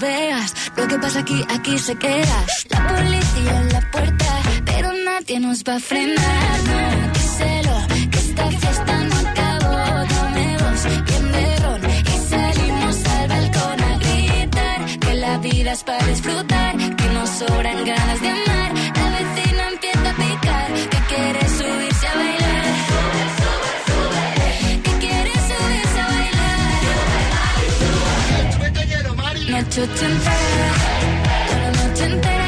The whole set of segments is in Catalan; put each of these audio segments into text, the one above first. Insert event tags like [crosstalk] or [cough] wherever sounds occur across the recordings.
Lo que pasa aquí, aquí se queda. La policía en la puerta, pero nadie nos va a frenar. No, que celo, que esta fiesta no acabó. Tomemos bien de ron y salimos al balcón a gritar. Que la vida es para disfrutar, que nos sobran ganas de amar. noche entera, toda la noche entera.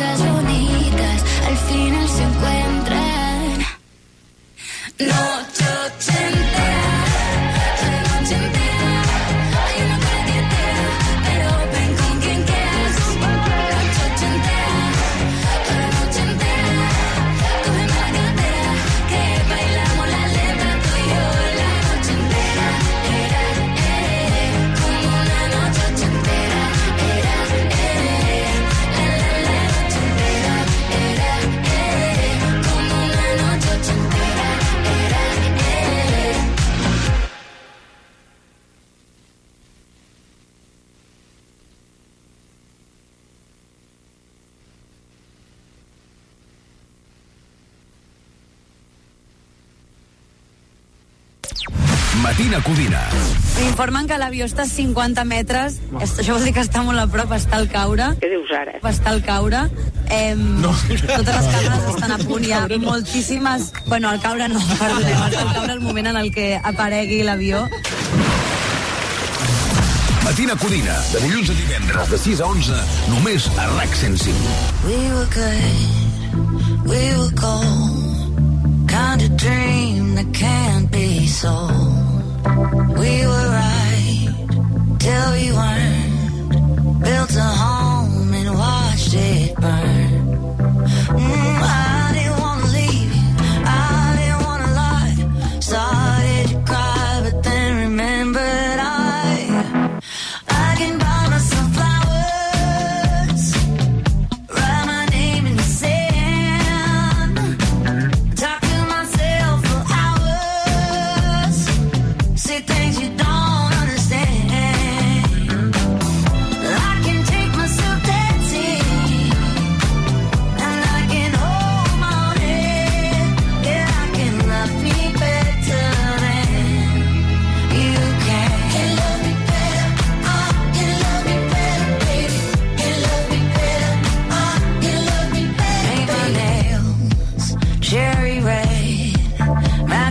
bonitas al final se encuentran. Matina Codina. M'informen que l'avió està a 50 metres. Oh. Això vol dir que està molt a prop, està al caure. Què dius ara? Està al caure. Eh, no. Totes les càmeres estan a punt. Hi ha moltíssimes... Bueno, al caure no, perdonem. Està al caure el moment en el que aparegui l'avió. Matina Codina, de dilluns a divendres, de 6 a 11, només a RAC 105. We were good, we were cold, kind of dream that can't be sold. We were right till we weren't. Built a home and watched it burn.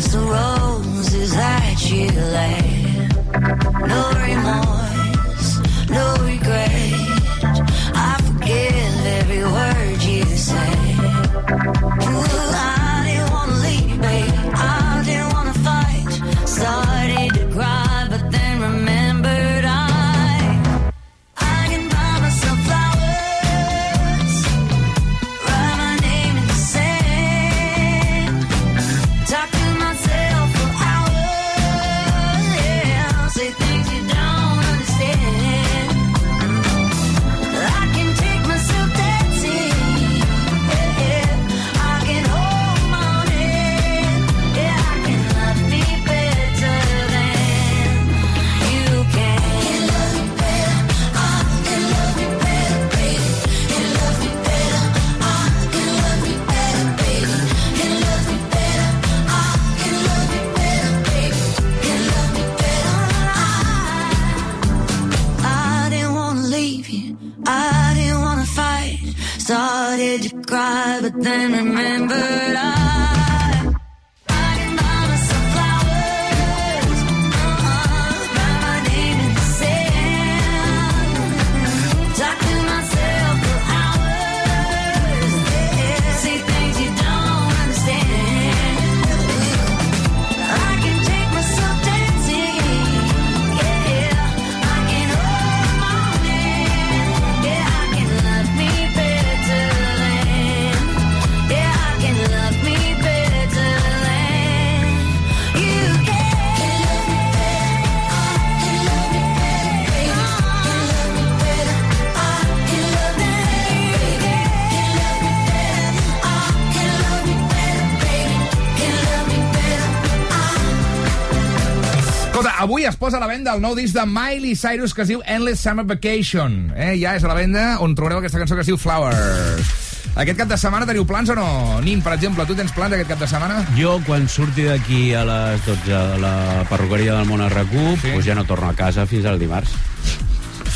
the roses that you lay. No remorse. Avui es posa a la venda el nou disc de Miley Cyrus que es diu Endless Summer Vacation. Eh? Ja és a la venda on trobareu aquesta cançó que es diu Flowers. Aquest cap de setmana teniu plans o no? Nin, per exemple, tu tens plans aquest cap de setmana? Jo, quan surti d'aquí a les 12 a la perruqueria del Món RQ, Sí. sí. doncs ja no torno a casa fins al dimarts.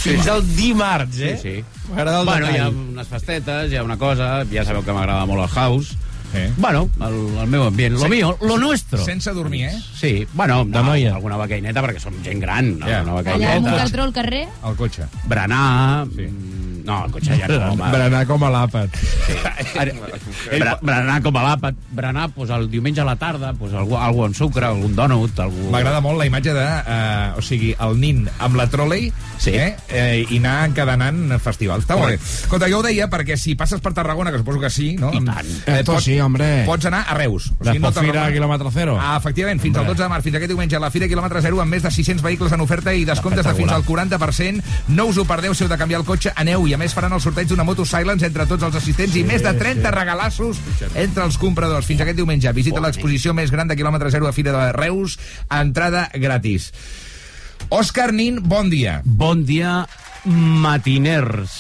Fins al dimarts, eh? Sí, sí. M'agrada el Bueno, hi ha detall. unes festetes, hi ha una cosa, ja sabeu que m'agrada molt el house. Sí. Bueno, el, el meu ambient, lo Sí. mío, lo nuestro. Sense dormir, eh? Sí, bueno, De no, noia. alguna becaineta, perquè som gent gran, no? Ja. Una Allà amb un al carrer? El cotxe. Berenar... Sí. No, el cotxe ja no, [laughs] home. Berenar com a l'àpat. Bre- Berenar com a l'àpat. Berenar, doncs, el diumenge a la tarda, doncs, algú, algú amb sucre, algun donut, algú... M'agrada molt la imatge de, eh, o sigui, el nin amb la trolley Sí. eh, eh, i anar encadenant festivals. Està molt bé. Escolta, jo ho deia perquè si passes per Tarragona, que suposo que sí, no? I tant. Esto sí, hombre. Pots anar a Reus. O Després no Fira quilòmetre zero. Ah, efectivament, fins al Hombre. 12 de març, fins aquest diumenge, a la Fira Quilòmetre Zero, amb més de 600 vehicles en oferta i descomptes de fins al 40%. No us ho perdeu si heu de canviar el cotxe, aneu, i a més faran el sorteig d'una moto Silence entre tots els assistents i més de 30 regalassos entre els compradors. Fins aquest diumenge, visita l'exposició més gran de Quilòmetre Zero a Fira de Reus, entrada gratis. Òscar Nin, bon dia. Bon dia, matiners.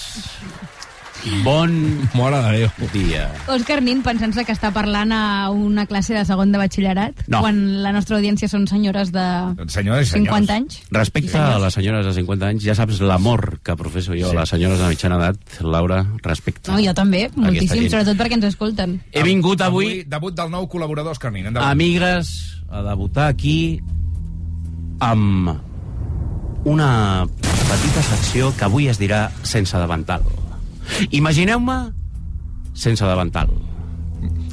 Bon Mora de Déu. dia. Òscar Nin pensant-se que està parlant a una classe de segon de batxillerat, No. quan la nostra audiència són senyores de Senyores i senyors. 50 anys. Respecte a les senyores de 50 anys, ja saps l'amor que professo jo Sí. a les senyores de mitjana edat. Laura, respecte. No, jo també, moltíssim, sobretot perquè ens escolten. He vingut avui, Debut del nou col·laborador, Òscar Nin. Endavant. amigues, a debutar aquí amb una petita secció que avui es dirà sense davantal. Imagineu-me sense davantal,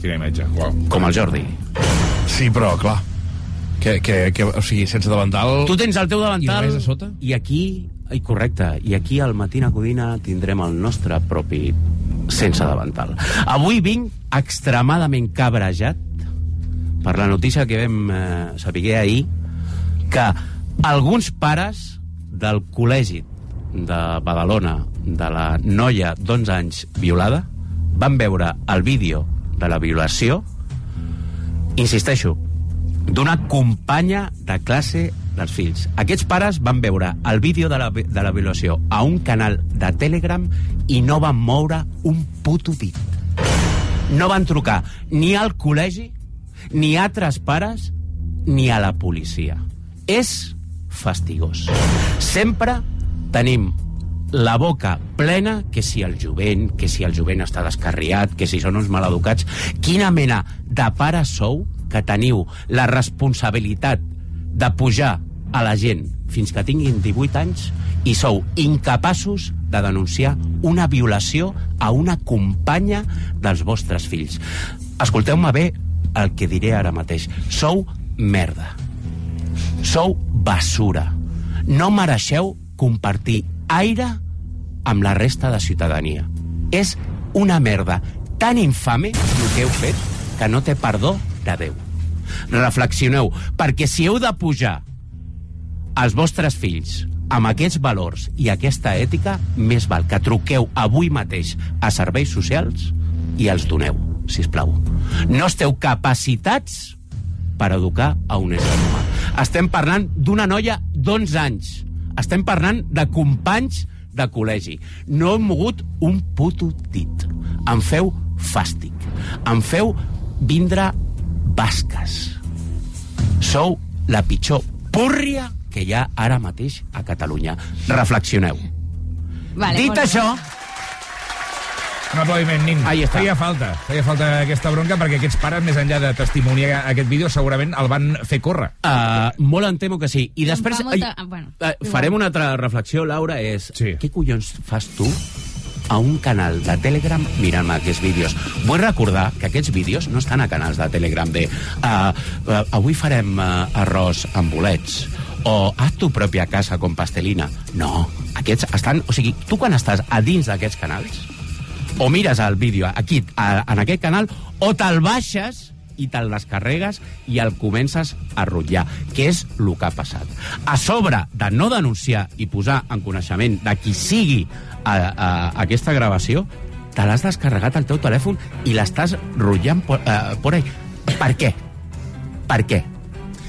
Quina imatge. Uau. com el Jordi. Sí, però, clar. Que, que, que, o sigui, sense davantal... Tu tens el teu davantal... I res a sota? I aquí... Ai, correcte. I aquí al Matina Codina tindrem el nostre propi sense davantal. Avui vinc extremadament cabrejat per la notícia que vam eh, saber ahir que alguns pares del col·legi de Badalona de la noia d'11 anys violada van veure el vídeo de la violació insisteixo, d'una companya de classe dels fills. Aquests pares van veure el vídeo de la, de la violació a un canal de Telegram i no van moure un puto dit. No van trucar ni al col·legi, ni a altres pares, ni a la policia. És fastigós. Sempre tenim la boca plena que si el jovent, que si el jovent està descarriat, que si són uns maleducats. Quina mena de pares sou que teniu la responsabilitat de pujar a la gent fins que tinguin 18 anys i sou incapaços de denunciar una violació a una companya dels vostres fills. Escolteu-me bé el que diré ara mateix. Sou merda. Sou basura. No mereixeu compartir aire amb la resta de ciutadania. És una merda tan infame el que heu fet que no té perdó de Déu. Reflexioneu, perquè si heu de pujar als vostres fills amb aquests valors i aquesta ètica, més val que truqueu avui mateix a serveis socials i els doneu, si plau. No esteu capacitats per educar a un ésser humà. Estem parlant d'una noia d'11 anys. Estem parlant de companys de col·legi. No hem mogut un puto dit. Em feu fàstic. Em feu vindre basques. Sou la pitjor púrria que hi ha ara mateix a Catalunya. Reflexioneu. Vale, Dit molt bé. Un aplaudiment, Nin. Ahí està. Feia falta, feia falta aquesta bronca perquè aquests pares, més enllà de testimoniar aquest vídeo, segurament el van fer córrer. Uh, molt em temo que sí. I després... molta- ah, bueno, uh, farem una altra reflexió, Laura, és... Sí. Què collons fas tu a un canal de Telegram mirant aquests vídeos? Vull recordar que aquests vídeos no estan a canals de Telegram de uh, uh, avui farem uh, arròs amb bolets o haz tu pròpia casa con pastelina. No, aquests estan... O sigui, tu quan estàs a dins d'aquests canals, o mires el vídeo aquí, a, en aquest canal, o te'l baixes i te'l descarregues i el comences a rotllar, que és el que ha passat. A sobre de no denunciar i posar en coneixement de qui sigui a, a, a aquesta gravació, te l'has descarregat al teu telèfon i l'estàs rotllant por, uh, por ahí. Per què? Per què?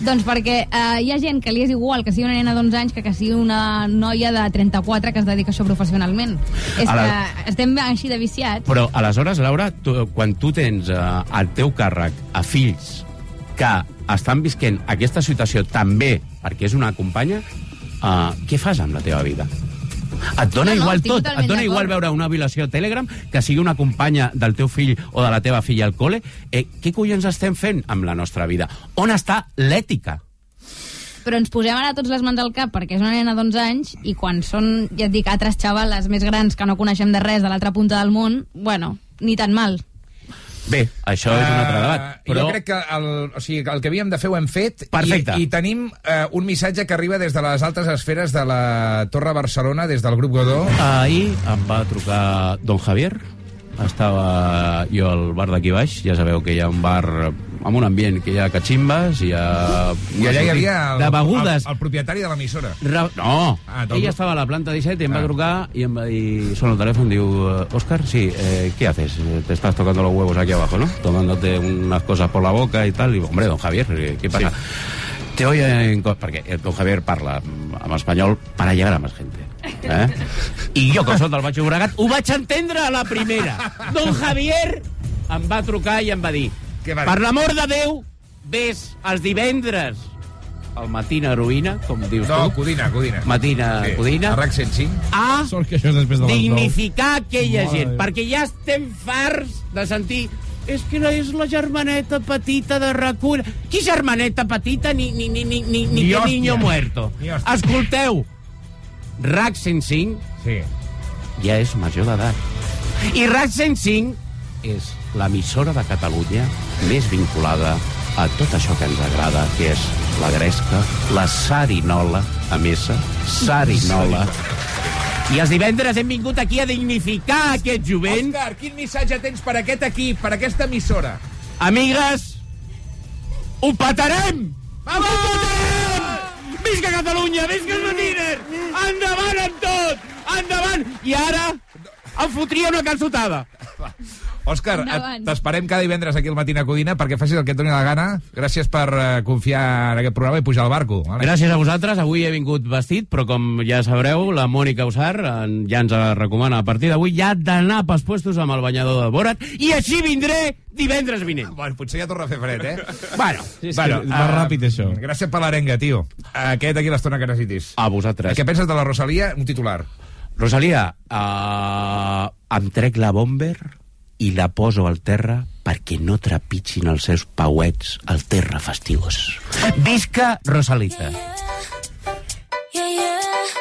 Doncs perquè eh, hi ha gent que li és igual que sigui una nena d'11 anys que que sigui una noia de 34 que es dedica a això professionalment. És A la- que estem així de viciats. Però, aleshores, Laura, tu, quan tu tens eh, al teu càrrec a fills que estan visquent aquesta situació també perquè és una companya, eh, què fas amb la teva vida? Et dona No, no, igual tot, et dona igual veure una violació a Telegram que sigui una companya del teu fill o de la teva filla al col·le. Eh, què collons estem fent amb la nostra vida? On està l'ètica? Però ens posem ara tots les mans al cap perquè és una nena d'11 anys i quan són, ja et dic, altres xavales més grans que no coneixem de res de l'altra punta del món, bueno, ni tan mal. Bé, això és un altre Eh, debat. Però Jo crec que el, o sigui, el que havíem de fer ho hem fet Perfecte. i, i tenim uh, un missatge que arriba des de les altes esferes de la Torre Barcelona, des del grup Godó. Ahir em va trucar Don Javier. Estava jo al bar d'aquí baix. Ja sabeu que hi ha un bar amb un ambient que hi ha cachimbes, hi ha... I allà hi havia el, de begudes. el, el propietari de l'emissora. Ra no, Ah, ella estava a la planta 17 i em va Ah. trucar y em va dir, sona el teléfono, diu, Oscar, sí, eh, ¿qué haces? Eh, Te estás tocando los huevos aquí abajo, ¿no? Tomándote unas cosas por la boca y tal. Y digo, hombre, don Javier, eh, ¿qué pasa? Te oye en... Perquè el don Javier parla en espanyol para llegar a más gente. Eh? I jo, que soc del Baix Llobregat, ho vaig entendre a la primera. Don Javier em va trucar i em va dir, Què va dir? per l'amor de Déu, ves els divendres al Matina Heroïna, com dius No, tu, Codina, Codina. Matina Codina, A RAC 105. a Sort que això és després de les dignificar aquella Mare gent, Déu. perquè ja estem farts de sentir és que és la germaneta petita de recull. Qui germaneta petita ni, ni, ni, ni, ni, ni Ni que niño muerto? Ni. Escolteu, RAC 105 Sí. ja és major d'edat. I RAC 105 és l'emissora de Catalunya més vinculada a tot això que ens agrada, que és la gresca, la sarinola, a mesa, sarinola. I els divendres hem vingut aquí a dignificar aquest jovent. Òscar, quin missatge tens per aquest equip, per aquesta emissora? Amigues, ho petarem! Ho petarem! Visca Catalunya, visca els matines! Endavant amb tot! Endavant! I ara em fotria una calçotada. Òscar, t'esperem cada divendres aquí al Matina Codina perquè facis el que et doni la gana. Gràcies per eh, confiar en aquest programa i pujar al barco. Vale? Gràcies a vosaltres. Avui he vingut vestit, però com ja sabreu, la Mònica Usar en- ja ens recomana a partir d'avui ja d'anar pels puestos amb el banyador de Borat i així vindré divendres vinent. Bueno, potser ja torna a fer fred, eh? [laughs] Bueno, és que va ràpid, això. Gràcies per l'arenga, tio. Aquest aquí l'estona que necessitis. a vosaltres. Què penses de la Rosalia? Un titular. Rosalia, uh, em trec la bomber i la poso al terra perquè no trepitgin els seus pauets al terra fastigós. Visca Rosalita. Yeah, yeah. Mm,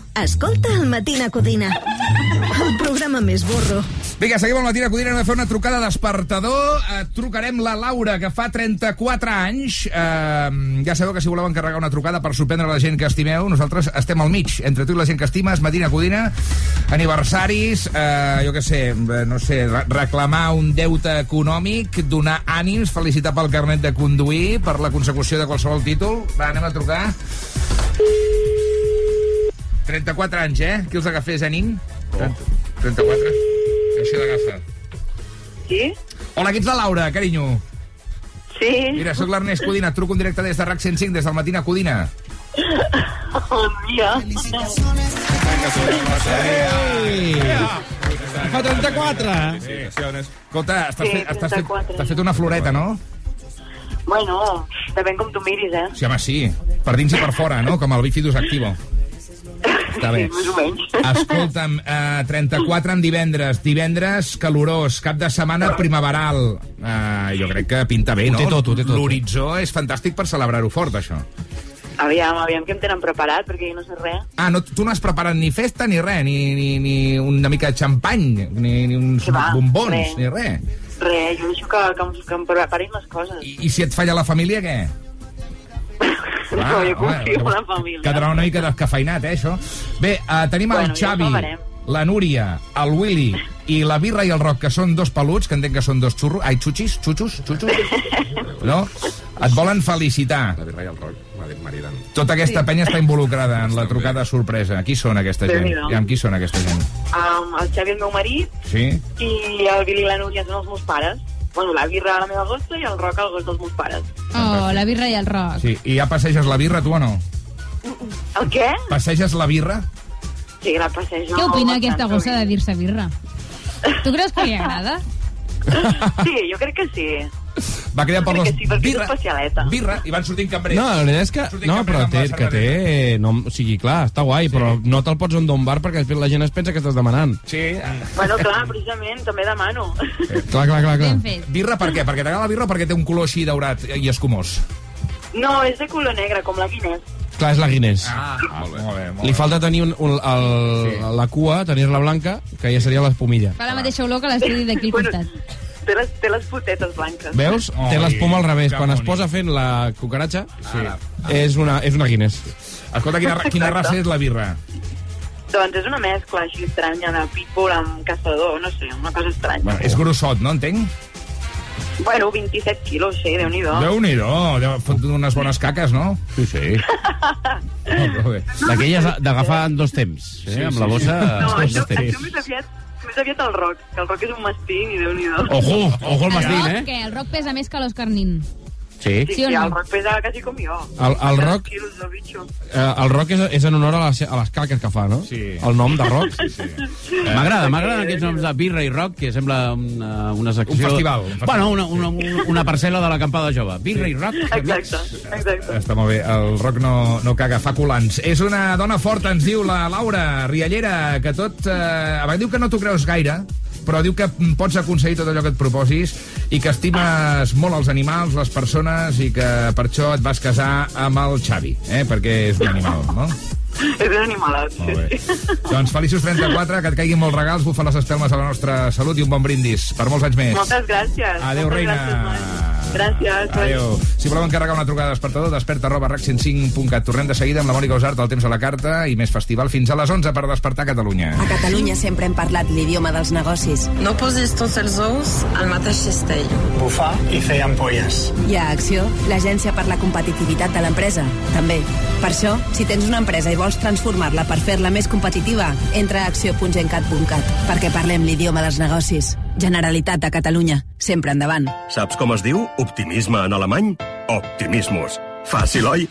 escolta el Matina Codina. El programa més burro. Vinga, seguim al matí a Codina, hem de fer una trucada despertador. Eh, trucarem la Laura, que fa 34 anys. Eh, ja sabeu que si voleu encarregar una trucada per sorprendre la gent que estimeu, nosaltres estem al mig, entre tu i la gent que estimes, Matina Codina, aniversaris, eh, jo què sé, eh, no sé, re- reclamar un deute econòmic, donar ànims, felicitar pel carnet de conduir, per la consecució de qualsevol títol. Va, anem a trucar. 34 anys, eh? Qui els agafés, eh, nin? 30, 34. Així l'agafa. Sí? Hola, qui ets la Laura, carinyo? Sí. Mira, sóc l'Ernest Codina, et truco en directe des de RAC 105, des del Matina Codina. Bon dia. Fa 34! Escolta, estàs, Sí, fet, estàs, fet, 34. estàs fet una floreta, no? Bueno, depèn com tu miris, eh? Sí, home, sí. Per dins i per fora, no? Com el bifidus activo. Està bé. Sí, més o menys. Escolta'm, eh, 34 en divendres, divendres calorós, cap de setmana primaveral. Eh, jo crec que pinta bé, Ho no? té tot, ho té tot. L'horitzó és fantàstic per celebrar-ho fort, això. Aviam, aviam que em tenen preparat, perquè jo no sé res. Ah, no, tu no has preparat ni festa ni res, ni, ni, ni una mica de xampany, ni, ni uns Què va? bombons, Res. ni res. Res, jo deixo que, que, em, que em preparin les coses. I, I si et falla la família, què? No, jo confio en la família. Quedarà una mica descafeinat, eh, això. Bé, uh, tenim Bueno, el ja Xavi, veurem. la Núria, el Willy i la Birra i el Roc, que són dos peluts, que entenc que són dos xurros. Ai, xutxis, xutxos, xutxos. No? Et volen felicitar. La Birra i el Roc. Tota aquesta penya està involucrada en la trucada sorpresa. Qui són aquesta gent? I amb qui són aquesta gent? Um, el Xavi, el meu marit, Sí? i el Billy i la Núria són els meus pares. Bueno, la birra la meva gossa i el roc el gos dels meus pares. Oh, la birra i el roc. Sí. I ja passeges la birra, tu o no? El què? Passeges la birra? Sí, la passejo. Què opina bastant aquesta gossa de dir-se birra? Tu creus que li agrada? Sí, jo crec que sí. Va crear per que sí, birra, especialeta. birra, i van sortint cambrers. No, la veritat és que... Sortint No, però té, que té... No, o sigui, clar, està guai, sí. però no te'l pots endur un bar perquè després la gent es pensa que estàs demanant. Sí. Bueno, clar, precisament, també demano. Clar, clar, clar. clar. Fet. Birra per què? Perquè t'agrada la birra o perquè té un color així daurat i escumós? No, és de color negre, com la Guinness. Clar, és la Guinness. Ah, molt bé, molt bé. Molt Li falta tenir un, un, el, Sí. sí. la cua, tenir-la blanca, que ja seria l'espumilla. Fa la mateixa olor que l'estudi d'aquí al Bueno, costat. Té les, té les potetes blanques. Veus? Oi, Té l'espuma al revés. Quan es posa fent la cucaratxa, Sí. és una, és una Guinness. Escolta, quina, quina Exacte. raça és la birra? Doncs és una mescla així estranya de pitbull amb caçador, no sé, una cosa estranya. Bueno, és grossot, no entenc? Bueno, 27 quilos, sí, déu-n'hi-do. Déu-n'hi-do, deu fot unes bones caques, no? Sí, sí. Molt bé. D'aquelles d'agafar en dos temps, eh? Sí, amb la bossa No, això, això més aviat, més aviat el rock, que el rock és un mastín i déu-n'hi-do. Ojo, ojo el mastín, eh? què? El roc pesa més que l'Òscar Nin. Sí. Sí, sí o sí, no? el rock pesa quasi com jo. El, el rock, quilos del bitxo. eh, el rock és, és en honor a les, a les caques que fa, no? Sí. El nom de rock. [laughs] Sí, sí. M'agrada, m'agraden aquests noms de birra i rock, que sembla una, una secció... Un festival, un festival. Bueno, una, una, una, una parcel·la de l'acampada jove. Birra i rock. Exacte, exacte. Està molt bé, el rock no, no caga, fa colants. És una dona forta, ens diu la Laura Riallera, que tot... Eh, a vegades diu que no t'ho creus gaire, però diu que pots aconseguir tot allò que et proposis i que estimes molt els animals, les persones, i que per això et vas casar amb el Xavi, eh? perquè és un animal, no? [laughs] És un animalat, Molt bé. sí, sí. Doncs feliços 34, que et caiguin molts regals, bufa les espelmes a la nostra salut i un bon brindis per molts anys més. Moltes gràcies. Adéu, Moltes reina. Gràcies, gràcies. Adéu. Si voleu encarregar una trucada despertador, desperta arroba rac105.cat. Tornem de seguida amb la Mònica Usart, el temps a la carta i més festival fins a les 11 per despertar Catalunya. A Catalunya sempre hem parlat l'idioma dels negocis. No posis tots els ous al mateix cistell. Bufar i fer ampolles. I a Acció, l'agència per la competitivitat de l'empresa, també. Per això, si tens una empresa i vols transformar-la per fer-la més competitiva, entra a acció.gencat.cat, perquè parlem l'idioma dels negocis. Generalitat de Catalunya, sempre endavant. Saps com es diu optimisme en alemany? Optimismus. Fàcil, oi?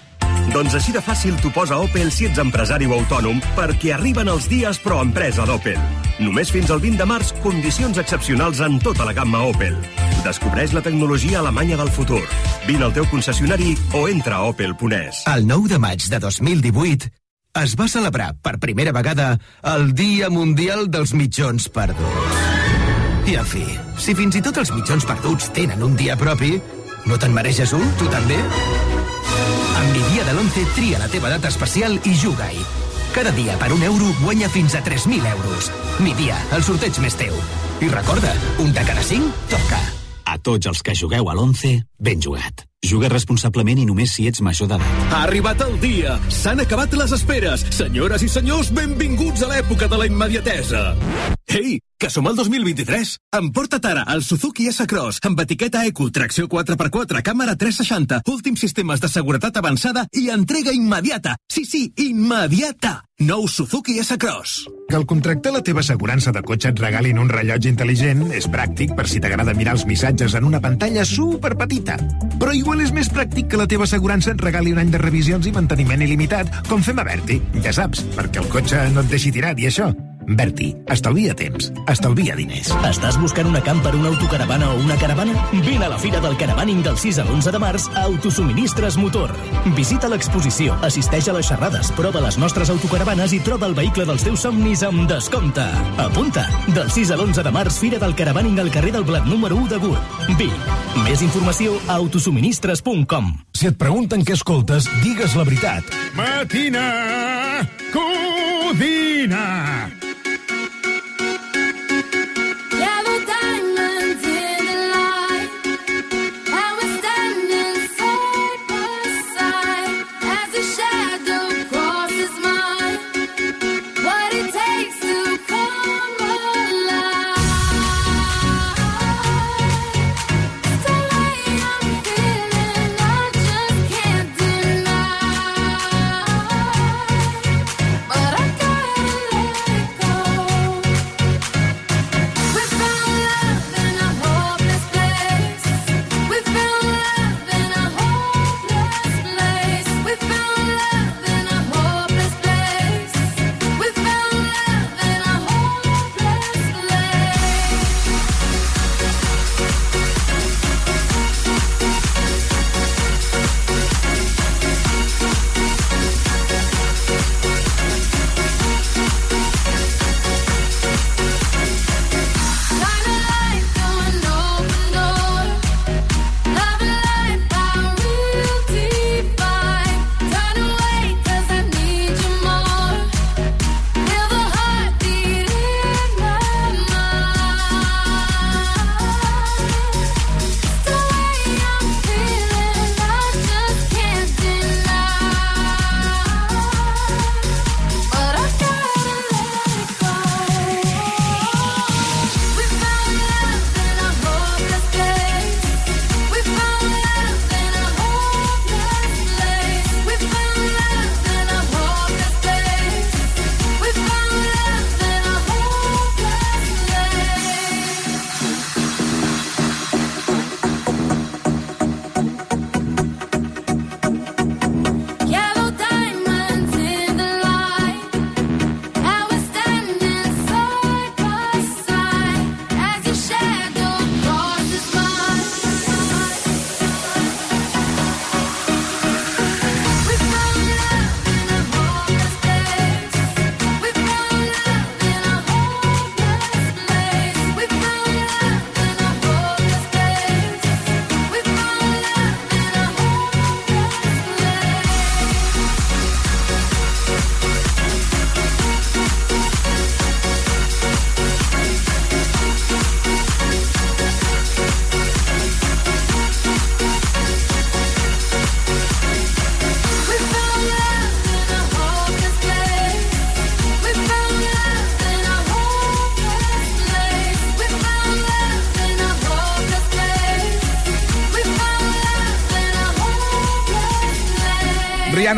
Doncs així de fàcil t'ho posa Opel si ets empresari o autònom, perquè arriben els dies pro empresa d'Opel. Només fins al 20 de març, condicions excepcionals en tota la gamma Opel. Descobreix la tecnologia alemanya del futur. Vine al teu concessionari o entra a opel.es. El 9 de maig de 2018 es va celebrar per primera vegada el Dia Mundial dels Mitjons Perduts. I, en fi, si fins i tot els mitjons perduts tenen un dia propi, no te'n mereixes un, tu també? Amb mi dia de l'11 tria la teva data especial i juga-hi. Cada dia per un euro guanya fins a 3.000 euros. Mi dia, el sorteig més teu. I recorda, un de cada cinc toca. A tots els que jugueu a l'11, ben jugat. Juga responsablement i només si ets major d'edat. Ha arribat el dia! S'han acabat les esperes! Senyores i senyors, benvinguts a l'època de la immediatesa! Ei, que som al 2023! Emporta't ara el Suzuki S-Cross amb etiqueta Eco, tracció 4x4, càmera 360, últims sistemes de seguretat avançada i entrega immediata! Sí, sí, immediata! Nou Suzuki S-Cross. Que al contractar la teva assegurança de cotxe et regalin un rellotge intel·ligent és pràctic per si t'agrada mirar els missatges en una pantalla super petita. Però igual és més pràctic que la teva assegurança et regali un any de revisions i manteniment il·limitat, com fem a Berti. Ja saps, perquè el cotxe no et deixi tirat i això. Berti, estalvia temps, estalvia diners. Estàs buscant una camp per una autocaravana o una caravana? Vine a la Fira del Caravaning del 6 al 11 de març a Autosuministres Motor. Visita l'exposició, assisteix a les xerrades, prova les nostres autocaravanes i troba el vehicle dels teus somnis amb descompte. Apunta! Del 6 al 11 de març, Fira del Caravaning al carrer del Blat número 1 de Gurb. Vic. Més informació a autosuministres.com. Si et pregunten què escoltes, digues la veritat. Matina Codina.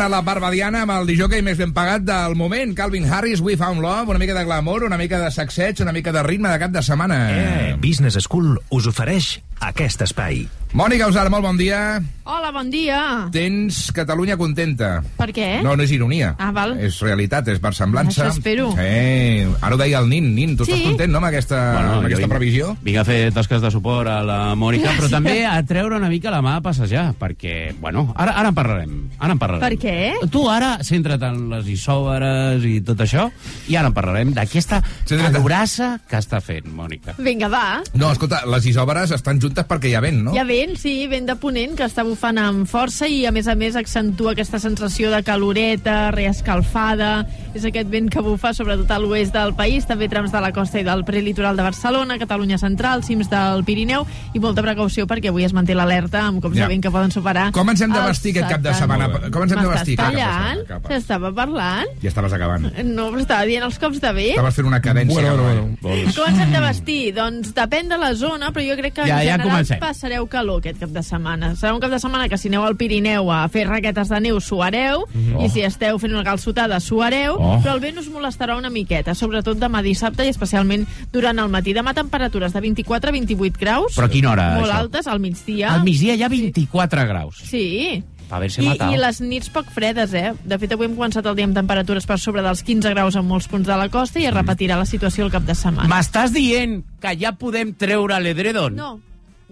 Rihanna, la barbadiana, amb el disjockey més ben pagat del moment. Calvin Harris, We Found Love, una mica de glamour, una mica de sacseig, una mica de ritme de cap de setmana. Eh, Business School us ofereix aquest espai. Mònica Usar, molt bon dia. Hola, bon dia. Tens Catalunya contenta. Per què? No, no és ironia. Ah, val. És realitat, és versemblança. Això espero. Eh, ara ho deia el Nin. Nin, tu Sí. estàs content, no, amb aquesta, Bueno, amb aquesta vinc- previsió? Vinc a fer tasques de suport a la Mònica, però Gràcies. també a treure una mica la mà a passejar, perquè, bueno, ara, ara en parlarem. Ara en parlarem. Per què? Tu ara centra't en les isòbares i tot això, i ara en parlarem d'aquesta calorassa que està fent, Mònica. Vinga, va. No, escolta, les isòbares estan juntes perquè hi ha vent, no? Hi ha vent, sí, vent de ponent, que està bufant amb força i, a més a més, accentua aquesta sensació de caloreta, reescalfada. És aquest vent que bufa sobretot a l'oest del país, també trams de la costa i del prelitoral de Barcelona, Catalunya central, cims del Pirineu, i molta precaució perquè avui es manté l'alerta amb cops Ja. de vent que poden superar... Com ens hem de vestir aquest cap de 70. setmana? Com ens hem de vestir tallant? S'estava parlant? Ja estaves acabant. No, però estava dient els cops de vent. Estaves fent una cadència. Bueno, bueno, avall. Com ens hem de vestir? Doncs depèn de la zona, però jo crec que Ja, en ja general comencem. passareu calor aquest cap de setmana. Serà un cap de setmana que si aneu al Pirineu a fer raquetes de neu suareu, Mhm. i si esteu fent una calçotada suareu, Oh. però el vent us molestarà una miqueta, sobretot demà dissabte i especialment durant el matí. Demà temperatures de 24 a 28 graus. Però a quina hora, Molt això? altes, al migdia. Al migdia hi ha 24 graus. Sí. A veure si I. I les nits poc fredes, eh? De fet, avui hem començat el dia amb temperatures per sobre dels 15 graus en molts punts de la costa i es repetirà la situació el cap de setmana. M'estàs dient que ja podem treure l'edredon? No,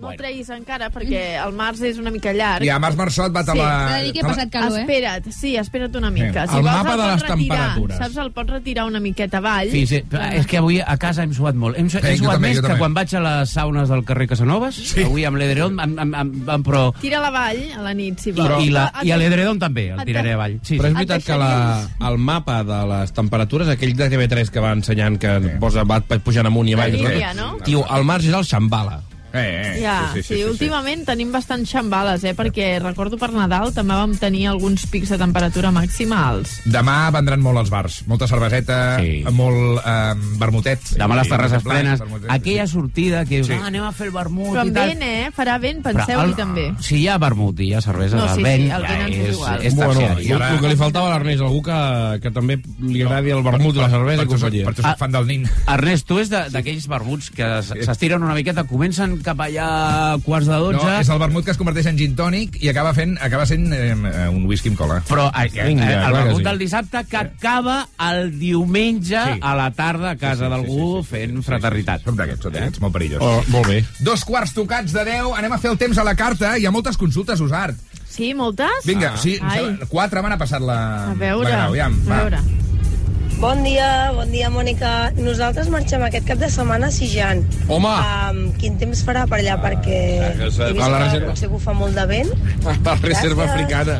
no bueno. treguis encara, perquè el març és una mica llarg. I a Març Marçot va te Sí. de que he passat calor, eh? Espera't, sí, espera't una mica. Sí. El mapa de pots les retirar, temperatures. Saps, el pots retirar una miqueta avall. Sí, sí, però és que avui a casa hem suat molt. Hem, Sí, he jo suat també, més que també. quan vaig a les saunes del carrer Casanovas. Sí. Avui amb l'edredon, amb, amb, amb, amb, però... Tira-la avall a la nit, si vols. i, la, I a l'edredon també, el tiraré avall. Sí, Però és veritat que la, el mapa de les temperatures, aquell de TV3 que va ensenyant que posa, va pujant amunt i avall... La línia, no? Tio, el març és el Xambala. Eh, eh. Ja, sí, sí, sí, últimament tenim bastants xambales, eh? Perquè recordo per Nadal també vam tenir alguns pics de temperatura màxima alts. Demà vendran molt els bars. Molta cerveseta, sí. molt eh, vermutet. Demà les terrasses plenes. vermutet. Aquella sortida que dius, Sí. ah, anem a fer el vermut Però i tal. vent, eh? Farà vent, penseu-hi també. Si hi ha vermut i hi ha cervesa, No, sí, el sí, vent, el vent ja és és, igual. és Bueno, terciari. el, el que li faltava a l'Ernest, algú que, que també li agradi el vermut i la cervesa i companyia. Per tu soc fan del nin. Ernest, tu és de- d'aquells vermuts que s'estiren una miqueta, comencen cap allà a quarts de 12... No, és el vermut que es converteix en gin tònic i acaba fent acaba sent eh, un whisky amb cola. Però eh, eh, Vinga, el que vermut sí. del dissabte que acaba el diumenge Sí. a la tarda a casa d'algú fent fraternitat. Som d'aquests, som d'aquests, molt perillós. Oh, molt bé. Dos quarts tocats de 10, anem a fer el temps a la carta. Hi ha moltes consultes, Usart. Sí, moltes? Vinga, sí, Ai. sembla- quatre m'han passat la... A veure, la grau, aviam, a va. veure. Bon dia, bon dia, Mònica. Nosaltres marxem aquest cap de setmana a Sijan. Home! Um, quin temps farà per allà? Perquè que he vist a la que reserva. potser bufa molt de vent. [laughs] La reserva Gràcies. africana.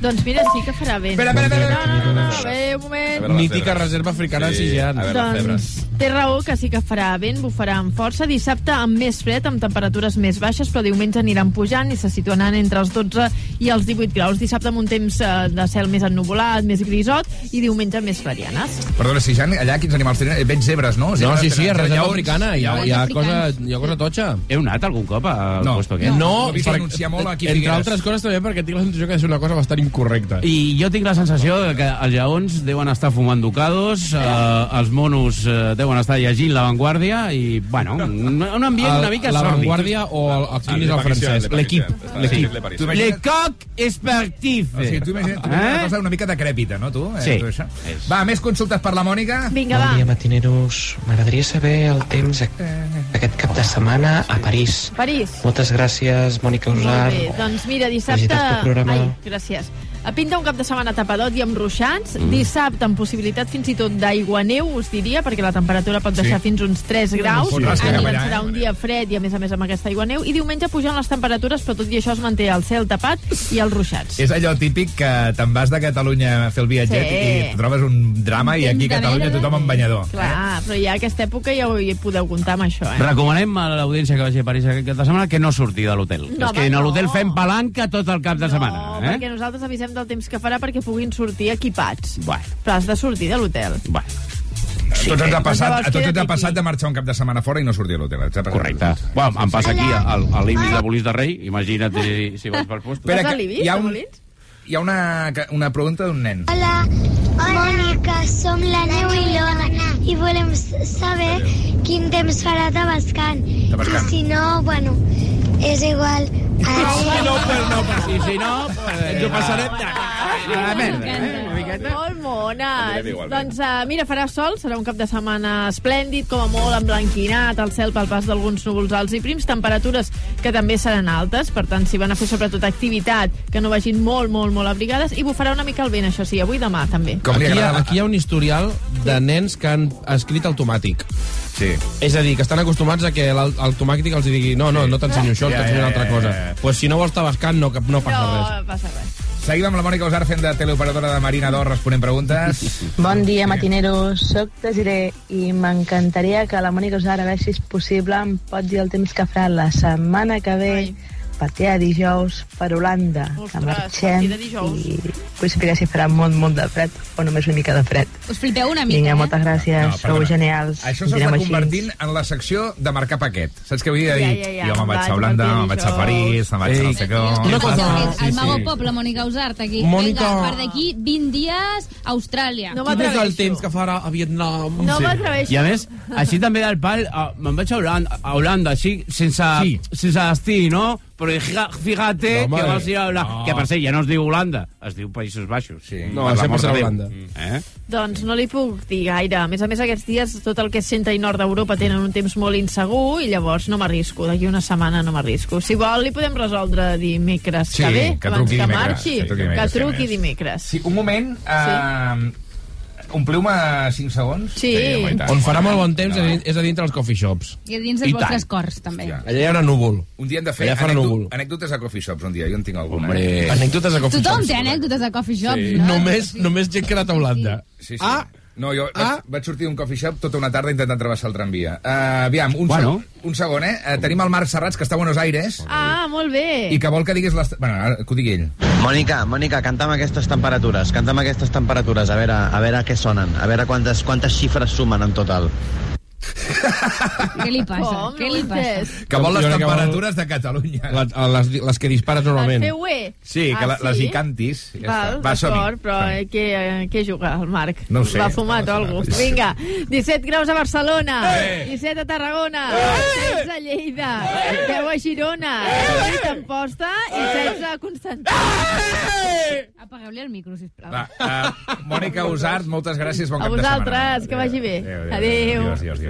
Doncs mira, sí que farà vent. Espera, espera, espera. No, no, no, no, bé, un moment. Mítica reserva africana sí, Sijan. Doncs té raó que sí que farà vent, bufarà amb força. Dissabte amb més fred, amb temperatures més baixes, però diumenge aniran pujant i se situaran entre els 12 i els 18 graus. Dissabte amb un temps eh, de cel més ennuvolat, més grisot, i diumenge més clarianes. Perdona, si Jan, allà quins animals tenen? Eh, Veig zebres, no? No, Zebres sí, sí, tenen- és reserva africana. Hi ha, hi ha, cosa, hi ha cosa totxa. Heu anat algun cop al No. puesto aquest? No, L'he vist per- a entre altres coses també perquè tinc la sensació que és una cosa bastant incorrecta. I jo tinc la sensació que els lleons deuen estar fumant ducados, eh, els monos eh, deuen estar llegint La Vanguardia i, bueno, un, un ambient una mica la sòrdid. Vanguardia o el, el cinis al francès? L'equip. L'equip. Le coq esportif. O sigui, tu imagina't, tu imagina't una cosa una mica decrèpita, no, tu? Eh, Sí. tu això? Va, més consultes per la Mònica? Vinga, Bon va. dia, matineros. M'agradaria saber el temps ac- aquest cap de setmana a París. París. Moltes gràcies, Mònica Molt Usar. bé, doncs mira, dissabte... Ai, gràcies. Pinta un cap de setmana tapadot i amb ruixats. Mm. Dissabte amb possibilitat fins i tot d'aigua neu, us diria, perquè la temperatura pot deixar Sí. fins uns 3 graus. Sí. Cap Aniran allà, serà eh? un dia fred i a més a més amb aquesta aigua neu. I diumenge pugen les temperatures, però tot i això es manté el cel tapat i els ruixats. És allò típic que te'n vas de Catalunya a fer el viatget Sí. i trobes un drama i aquí a Catalunya tothom amb banyador. Clar, però ja a aquesta època ja ho hi podeu comptar amb això, eh? Recomanem a l'audiència que vagi a París aquest cap de setmana que no surti de l'hotel. No, és que en no. l'hotel fem palanca tot el cap de setmana. No, eh? perquè nosaltres avisem del temps que farà perquè puguin sortir equipats. Bueno, Però has de sortir de l'hotel. bueno. A tots ens ha passat, Llavors a tots ens ha passat de marxar un cap de setmana fora i no sortir a l'hotel. Passat. Correcte. Bueno, em passa aquí al, al límit de Bolís de Rei. Imagina't si, si vas pel puesto. Espera, Vas que a l'Ibis, hi ha un-? Hi ha una, una pregunta d'un nen. Hola, Mònica, som la Neu i l'Ona i volem saber quin temps farà Tabascan. Tabascan. I si no, bueno, és igual, Si no, pues no, pues sí, si no, pues ens ho passarem de... A la merda, eh? Miqueta. Molt mona. Doncs uh, mira, farà sol, serà un cap de setmana esplèndid, com a molt emblanquinat, el cel pel pas d'alguns núvols alts i prims, temperatures que també seran altes, per tant, si van a fer sobretot activitat, que no vagin molt, molt, molt abrigades, i bufarà una mica el vent, això sí, avui i demà també. Com Aquí hi, ha, agrada- aquí hi ha un historial de nens que han escrit automàtic. Sí. És a dir, que estan acostumats a que l'au- automàtic els digui no, no, no t'ensenyo això, Ja, t'ensenyo ja, una altra ja, cosa. ja, ja. Pues si no ho està bascant, no, no passa res. No passa res. Seguim amb la Mònica Usar fent de teleoperadora de Marina d'Or responent preguntes. [laughs] Bon dia, matineros. Soc Desiré i m'encantaria que la Mònica Usar, a veure si és possible, em pot dir el temps que farà la setmana que ve partida de dijous per Holanda, que Ostres, marxem partida dijous. i vull saber si farà molt, molt de fred o només una mica de fred. Us flipeu una mica, Vinga, eh? moltes gràcies, No, sou genials. Això s'està convertint en la secció de marcar paquet. Saps què vull dir? De Ja, dir, ja, ja, jo me'n vaig a Holanda, a me'n vaig a París, me'n vaig a no sé què... una cosa- El, sí, mago sí. pop, la Mònica Usart, aquí. Mònica- Vinga, per d'aquí 20 dies, Austràlia. No Quin és el temps que farà a Vietnam? No m'atreveixo. I a més, així també del pal, me'n vaig a Holanda, a Holanda així, sense, Sí. sense destí, no? Però fíjate No, que home, vas ir a Holanda. no. Que per cert, ja no es diu Holanda, es diu Països Baixos. Sí. No, sempre serà Holanda. Eh? Doncs no li puc dir gaire. A més a més, aquests dies tot el que és centre i nord d'Europa tenen un temps molt insegur i llavors no m'arrisco. D'aquí una setmana no m'arrisco. Si vol, li podem resoldre dimecres. Sí, que bé, que abans truqui que dimecres, marxi. que truqui Que dimecres, truqui sí, a més. dimecres. Sí, un moment. Uh, Ompliu-me 5 segons. Sí. tant. On farà molt bon temps és a din- és a dintre els coffee shops. I a dins I dels vostres tant. cors, també. Allà hi haurà núvol. Un dia hem de fer Allà farà anècdo núvol. anècdotes a coffee shops, un dia. Jo en tinc alguna. Hombre. Eh? Anècdotes a coffee Tothom shops. té anècdotes de coffee shops, Sí. no? Només, només gent que ha anat a Holanda. Sí, sí. Ah, No, jo Ah. vaig, vaig sortir d'un coffee shop tota una tarda intentant travessar el tramvia. Uh, aviam, un, Bueno. segon, un segon, eh? Uh, tenim el Marc Serrats, que està a Buenos Aires, Ah, molt bé. i que vol que diguis... Les... Bueno, ara, que ho digui ell. Mònica, Mònica, canta'm aquestes temperatures, canta'm aquestes temperatures, a veure, a veure què sonen, a veure quantes, quantes xifres sumen en total. Què li passa? Com? Què li passa? Que vol les Jo vol- temperatures de Catalunya. Les, les, les que dispares normalment. El PUE? Sí, que ah, la, les hi cantis. Ja Val, està. Va, d'acord, però eh, què, eh, què juga el Marc? No ho sé. Va fumat o cosa? Vinga, 17 graus a Barcelona, Eh! 17 a Tarragona, 16 a Lleida, 10 a Girona, 18 a Amposta i 16 a Constantí. Apagueu-li el micro, sisplau. Va, uh, Mònica Usart, moltes gràcies, bon A cap de setmana. vosaltres, que vagi bé. Adéu. Adéu. Adiós, adiós, adiós, adiós,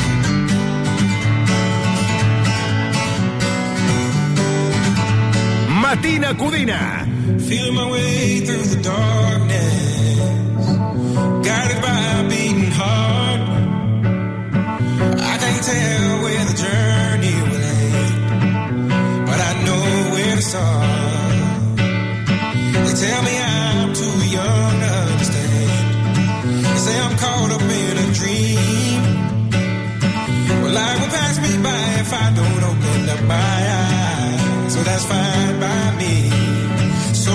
Matina Codina. Feeling my way through the darkness, guided by a beating heart. I can't tell where the journey will end, but I know where to start. They tell me I'm too young to understand. They say I'm caught up in a dream. Well, life will pass me by if I don't open up my eyes. That's fine by me. So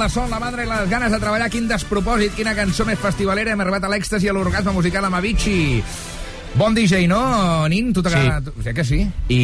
la Sol, la Madre i les ganes de treballar. Quin despropòsit, quina cançó més festivalera. Hem arribat a l'èxtasi i a l'orgasme musical amb Avicii. Bon DJ, no, Nin? Tu t'agrada? Sí. sí que sí. I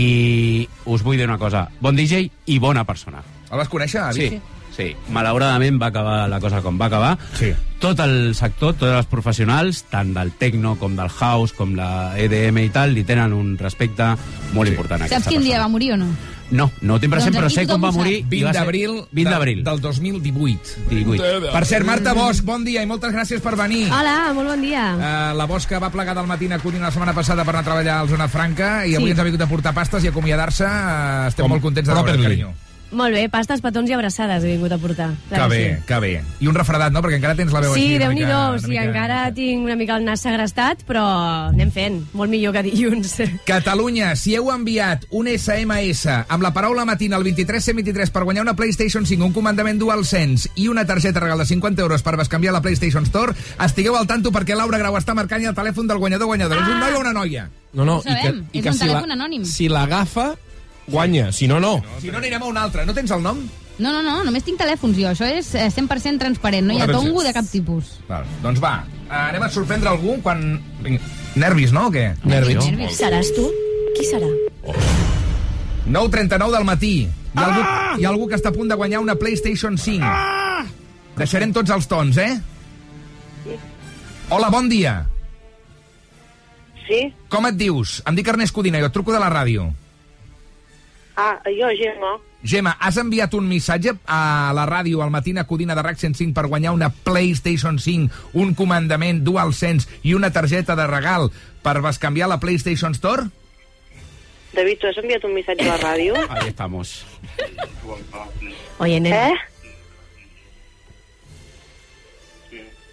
us vull dir una cosa. Bon DJ i bona persona. El vas conèixer, Avicii? Sí. Sí, malauradament va acabar la cosa com va acabar. Sí. Tot el sector, tots els professionals, tant del techno com del house, com la EDM i tal, li tenen un respecte molt sí. important a Saps quin persona. dia va morir o no? No, no ho tinc present, Doncs però sé com va morir. sap. i va 20 ser- d'abril 20 d'abril. del 2018. 18. Per cert, Marta Bosch, bon dia i moltes gràcies per venir. Hola, molt bon dia. Uh, la Bosch que va plegar del matí a Codina la setmana passada per anar a treballar a Zona Franca i Sí. avui ens ha vingut a portar pastes i acomiadar-se. Uh, estem Com molt contents de veure properly. carinyo. Molt bé, pastes, petons i abraçades he vingut a portar. Que Clar bé, que bé. I un refredat, no? Perquè encara tens la veu Sí, així. déu una nhi mica- do una sí, mica- encara tinc una mica el nas segrestat, però anem fent. Molt millor que dilluns. [laughs] Catalunya, si heu enviat un SMS amb la paraula matina al 2323 per guanyar una PlayStation 5, un comandament DualSense i una targeta regal de 50 euros per bescanviar la PlayStation Store, estigueu al tanto perquè Laura Grau està marcant el telèfon del guanyador guanyador. És un noi o una noia? No, no, si telèfon la, anònim. Si l'agafa, guanya. Si no, no. Si no, anirem a un altre. No tens el nom? No, no, no, només tinc telèfons jo. Això és eh, 100% transparent, no hi ha tongo de cap tipus. Val, doncs va, uh, anem a sorprendre algú quan... Nervis, no, o què? Nervis. Seràs tu? Qui serà? 9.39 del matí. Hi ha, algú, hi ha algú que està a punt de guanyar una PlayStation 5. Deixarem tots els tons, eh? Hola, bon dia. Sí? Com et dius? Em dic Ernest Codina, jo et truco de la ràdio. Ah, jo, Gemma. Gemma, has enviat un missatge a la ràdio al matí a Codina de RAC 105 per guanyar una PlayStation 5, un comandament DualSense i una targeta de regal per bescanviar la PlayStation Store? David, tu has enviat un missatge a la ràdio? [laughs] Ahí estamos. Oye, nen. Eh?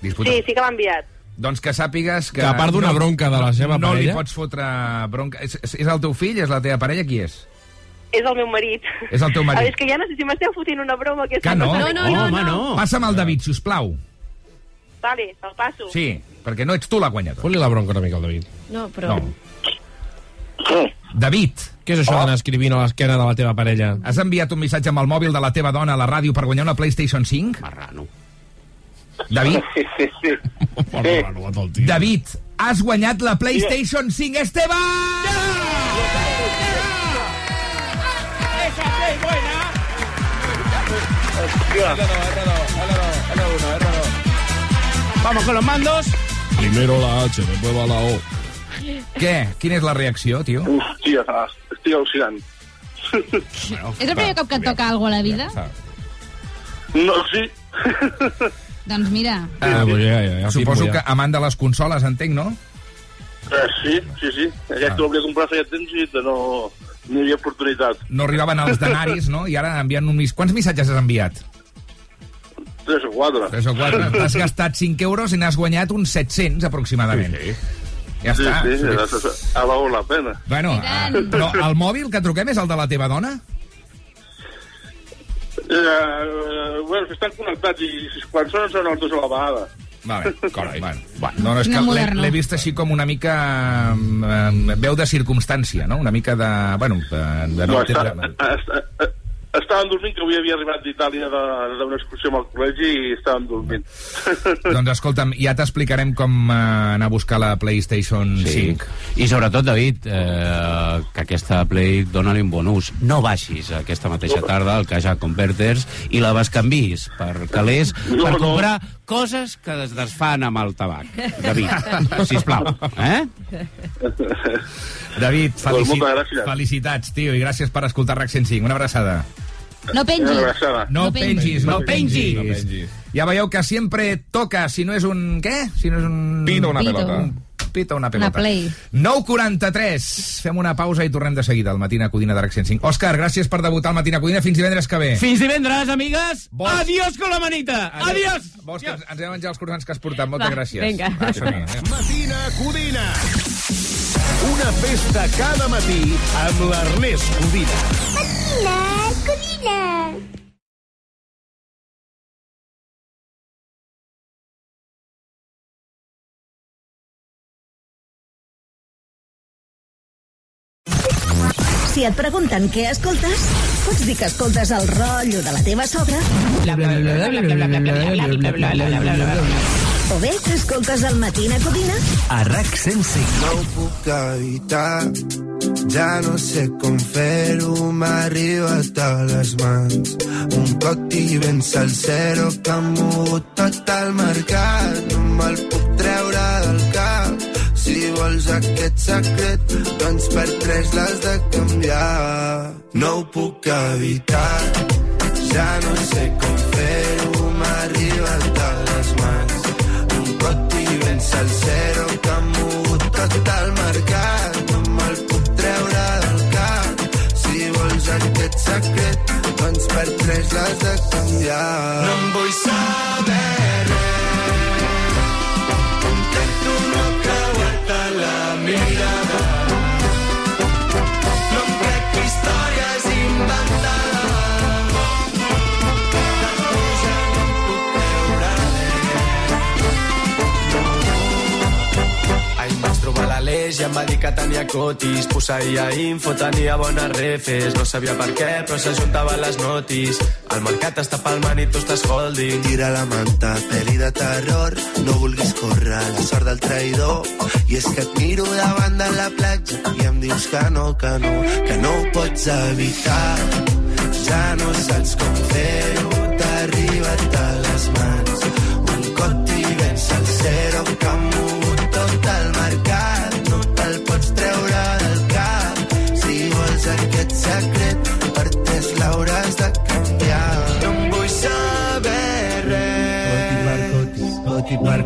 Disputa. Sí, sí que l'ha enviat. Doncs que sàpigues que... Que a part d'una bronca de la seva no parella- No li pots fotre bronca. És, és és el teu fill? És la teva parella? Qui és? És el meu marit. És el teu marit. Ah, és que ja no sé si m'esteu fotent una broma. Que Que no? No, no, no. Home, no. Passa'm el David, si us plau. Vale, el passo. Sí, perquè no ets tu la guanyadora. Fot-li la bronca una mica al David. No, però... No. David. Què és això d'anar escrivint a l'esquena de la teva parella? Has enviat un missatge amb el mòbil de la teva dona a la ràdio per guanyar una PlayStation 5? Marrano. David? Sí, sí, sí. Sí. David, has guanyat la PlayStation 5, Esteban! Vamos con los mandos. Primero la H, después va la O. Què? Quina és la reacció, tio? Hòstia, estic al·lucinant. És el primer cop que et toca alguna a la vida? No, sí. Doncs mira, Ah, pues ja, ja, ja Suposo que amant de les consoles, entenc, no? Eh, sí, sí, sí. Aquest ho hauria comprat feia temps i no, no hi havia oportunitat. No arribaven els denaris, no? I ara enviant un mis... Quants missatges has enviat? Tres o quatre. Tres o quatre. T'has gastat 5 euros i n'has guanyat uns 700, aproximadament. Sí, sí. Ja sí, està. sí, ha valgut la pena. Bueno, tant. però el mòbil que truquem és el de la teva dona? Eh, bueno, estan connectats i quan sonen són els dos a la vegada. Vale, correcte. Bueno, bueno, no, no, és que l'he vist així com una mica eh, veu de circumstància, no? Una mica de... Bueno, de, de no No, està, entendre... està, estaven dormint, que avui havia arribat d'Itàlia de- d'una excursió amb el col·legi i estaven dormint. [laughs] Doncs escolta'm, ja t'explicarem com eh, anar a buscar la PlayStation Sí. 5. I sobretot, David, eh, que aquesta Play dona-li un bon ús. No baixis aquesta mateixa tarda al Caja Converters i la bescanvis per calés No, per no. comprar coses que es desfan amb el tabac. David, sisplau. Eh? David, felici... felicitats, tio, i gràcies per escoltar RAC 105. Una abraçada. No pengis. No, No pengis, no pengis. No pengis. Ja veieu que sempre toca, si no és un... Què? Si no és un... Pito una Pito. pelota. Un pito o una pelota. Una play. 9.43. Fem una pausa i tornem de seguida al Matina Codina d'Arc 105. Òscar, gràcies per debutar al Matina Codina. Fins divendres que ve. Fins divendres, amigues. Vols- Adiós con la manita. Adiós. Vols que ens ens hem de menjar els croissants que has portat? Moltes Va, gràcies. vinga. Va, eh? Matina Codina. Una festa cada matí amb l'Ernest Codina. Codina, Codina. Si et pregunten què escoltes, pots dir que escoltes el rotllo de la teva sogra o bé que escoltes el Matina Codina A RAC 105. No ho puc evitar, ja no sé com fer-ho, m'ha arribat a les mans. Un cocti ben salsero que ha mogut tot el mercat, no me'l puc treure del cap. Si vols aquest secret, doncs per tres l'has de canviar. No ho puc evitar, ja no sé com fer-ho, m'ha arribat a per tres l'has de canviar. No em vull em va dir que tenia cotis. Posseïa info, tenia bones refes. No sabia per què, però s'ajuntaven les notis. El mercat està palmant i tu estàs holding. Tira la manta, pel·li de terror, no vulguis córrer la sort del traïdor. I és que et miro davant de la platja i em dius que no, que no, que no ho pots evitar. Ja no saps com fer-ho, t'ha arribat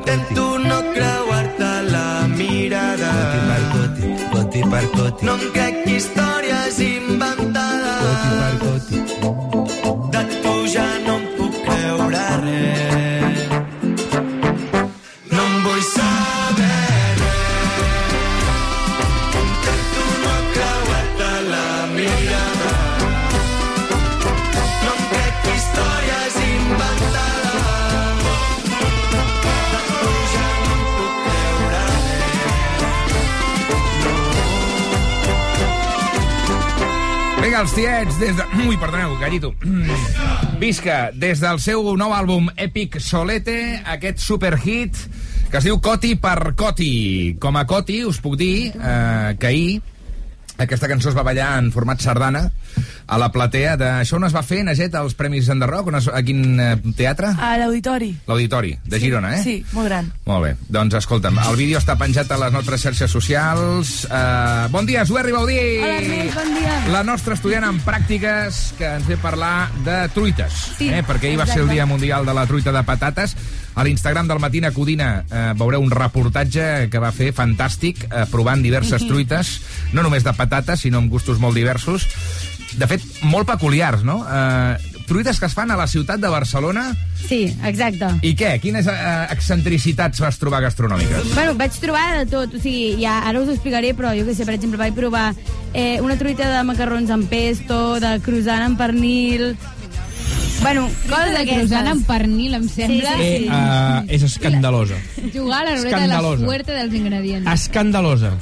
Intento no creuar-te la mirada. No em crec històries Els tiets, des de... Ui, perdoneu, gallito. Visca, des del seu nou àlbum Epic Solete, aquest superhit que es diu Coti per Coti. Com a Coti, us puc dir eh, que ahir aquesta cançó es va ballar en format sardana a la platea de... Això on es va fer, Naget, als Premis Enderroc? Es... A quin eh, teatre? A l'auditori. L'Auditori, de Girona, eh? Sí, molt gran. Molt bé, doncs escolta'm, el vídeo està penjat a les nostres xarxes socials. Uh, bon dia, Suerri Baudí! Hola, Ernest, bon dia. La nostra estudiant en pràctiques que ens ve parlar de truites, Sí, eh? perquè ahir va ser el. Dia Mundial de la Truita de Patates. A l'Instagram del Matina Codina eh, veureu un reportatge que va fer fantàstic, eh, provant diverses Mhm. truites, no només de patates, sinó amb gustos molt diversos. De fet, molt peculiars, no? Eh, truites que es fan a la ciutat de Barcelona. Sí, exacte. I què? Quines eh, excentricitats vas trobar gastronòmiques? Bueno, vaig trobar de tot, o sigui, ja, ara us ho explicaré, però jo que sé, per exemple, vaig provar eh, una truita de macarrons amb pesto, de croissant amb pernil... Bueno, coses de d'aquestes. croissant amb pernil, em sembla. Sí, sí, sí. Uh, és escandalosa. Jugar a la ruleta de la suerte dels ingredients. Escandalosa.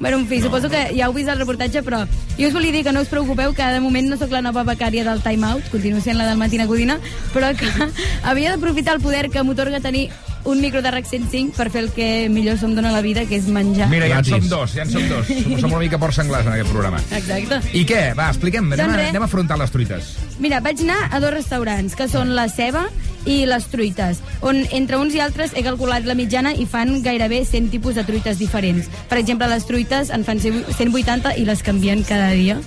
Bueno, en fi, suposo que ja heu vist el reportatge, però jo us volia dir que no us preocupeu, que de moment no sóc la nova becària del Time Out, continuo sent la del Matina Codina, però que [laughs] havia d'aprofitar el poder que m'otorga tenir un micro de RAC 105 per fer el que millor se'm dona a la vida, que és menjar. Mira, ja en som dos, ja en som dos. Som, som una mica porcs senglars en aquest programa. Exacte. I què? Va, expliquem, anem, Doncs a, res. anem a afrontar les truites. Mira, vaig anar a dos restaurants, que són la Ceba i les truites, on entre uns i altres he calculat la mitjana i fan gairebé 100 tipus de truites diferents. Per exemple, les truites en fan 180 i les canvien cada dia.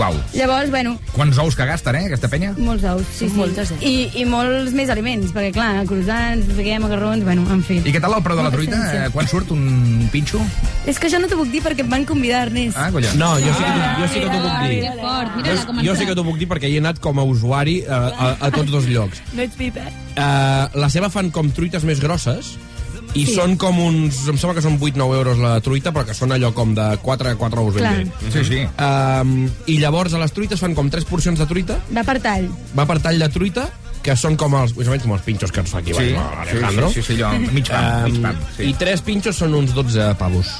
Uau. Llavors, bueno, Quants ous que gasten, eh, aquesta penya? molts ous, sí, sí. Moltes, eh? I, I molts més aliments, perquè, clar, croissants, què, macarrons, bueno, en fi. I què tal el preu de la truita? Eh, Quan surt un pinxo? És que això no t'ho puc dir perquè em van convidar, Ernest. Ah, collons. No, jo sí que t'ho jo sí que t'ho puc dir. Que fort, Jo, mira-la com jo sí que t'ho puc dir perquè hi he anat com a usuari a, a, a tots dos llocs. No ets pip, eh? Uh, la seva fan com truites més grosses i Sí. són com uns... Em sembla que són 8-9 euros la truita, però que són allò com de 4, 4 ous ben bé. Sí, sí. Um, I llavors a les truites fan com 3 porcions de truita, Va per tall. va per tall de truita, que són com els, més o menys com els pinxos que ens fa aquí Sí, Alejandro. sí, sí, sí, allò, mig pam, mig pam, sí. I 3 pinxos són uns 12 pavos.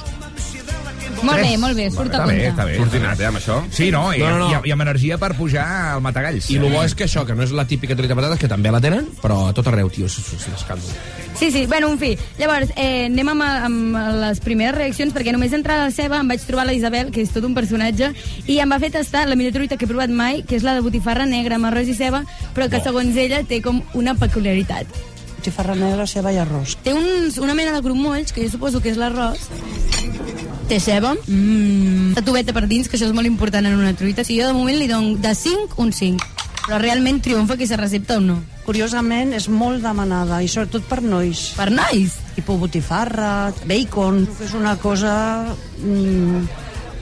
Molt bé, molt bé, surt a Està bé, compte. està bé. Sortinat, eh, amb això? Sí, no, i, No, no, no. I, i amb energia per pujar al matagalls. I el bo és que això, que no és la típica truita de patates, que també la tenen, però a tot arreu, tio, és, és, és escàndol. Sí, sí, bueno, en fi. Llavors, eh, anem amb, amb les primeres reaccions, perquè només entrar a la ceba em vaig trobar la Isabel, que és tot un personatge, i em va fer tastar la millor truita que he provat mai, que és la de botifarra negra amb arròs i ceba, però que segons ella té com una peculiaritat. Botifarra negra, ceba i arròs. Té uns, una mena de grumolls, que jo suposo que és l'arròs. Té ceba, mmm, tatuveta per dins, que això és molt important en una truita. Si jo de moment li dono de 5, un 5. Però realment triomfa aquesta recepta o no? Curiosament, és molt demanada, i sobretot per nois. Per nois? Tipus botifarra, bacon, que és una cosa mm,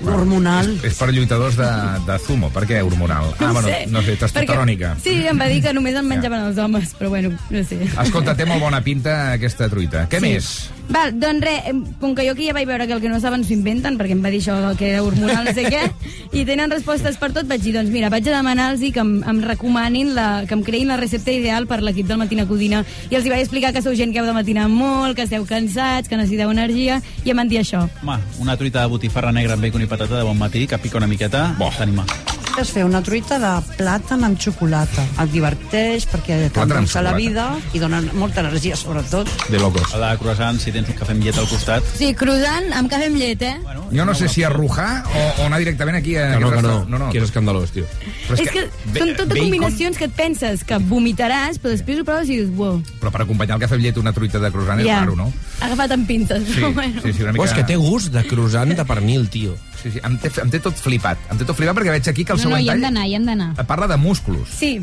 hormonal. És per lluitadors de, de zumo. Per què hormonal? Ah, bueno, sé. no sé, testosterònica. Perquè, sí, em va dir que només en menjaven els homes, però bueno, no sé. Escolta, té molt bona pinta aquesta truita. Què Sí. més? Val, doncs res, com que jo aquí ja vaig veure que el que no saben s'ho inventen, perquè em va dir això que era hormonal, no sé què, [laughs] i tenen respostes per tot, vaig dir, doncs mira, vaig a demanar-los que em, em recomanin, la, que em creïn la recepta ideal per l'equip del Matina Codina, i els hi vaig explicar que sou gent que heu de matinar molt, que esteu cansats, que necessiteu energia, i em van dir això. Home, una truita de botifarra negra amb bacon i patata de bon matí, que pica una miqueta, bo. t'anima. És fer una truita de plàtan amb xocolata. Et diverteix perquè t'endolça la vida i dona molta energia, sobretot. De locos. A la croissant, si tens un cafè amb llet al costat. Sí, croissant amb cafè amb llet, eh? Jo no sé si arrujar o, o anar directament aquí a... Que no, aquest que no, no, no. que és escandalós, tio. Però és que, són totes combinacions que et penses que vomitaràs, però després ho proves i dius, wow, Però per acompanyar el cafè amb llet una truita de croissant és Ja. raro, no? agafat amb pinces. Sí, però [laughs] bueno. sí, sí, una mica... Oh, és que té gust de croissant de pernil, tio. Sí, sí, em té, em té tot flipat. Em té tot flipat perquè veig aquí que el No, no, següent hi hem tall d'anar, hi hem d'anar. parla de músculos. Sí.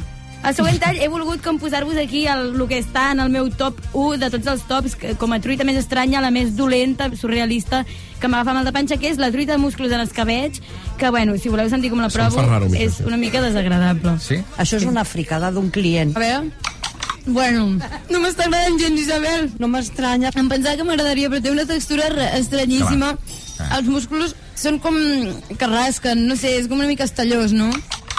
Al següent tall he volgut com posar-vos aquí el, el que està en el meu top 1 de tots els tops, que, com a truita més estranya, la més dolenta, surrealista, que m'agafa mal de panxa, que és la truita de músculs en escabeig, que, bueno, si voleu sentir com la provo, raro, és una mica desagradable. Sí? Això és una fricada d'un client. A veure... Bueno, no m'està agradant gens, Isabel. No m'estranya. Em pensava que m'agradaria, però té una textura estranyíssima. Ah. Els músculs són com que rasquen, no sé, és com una mica estallós, no?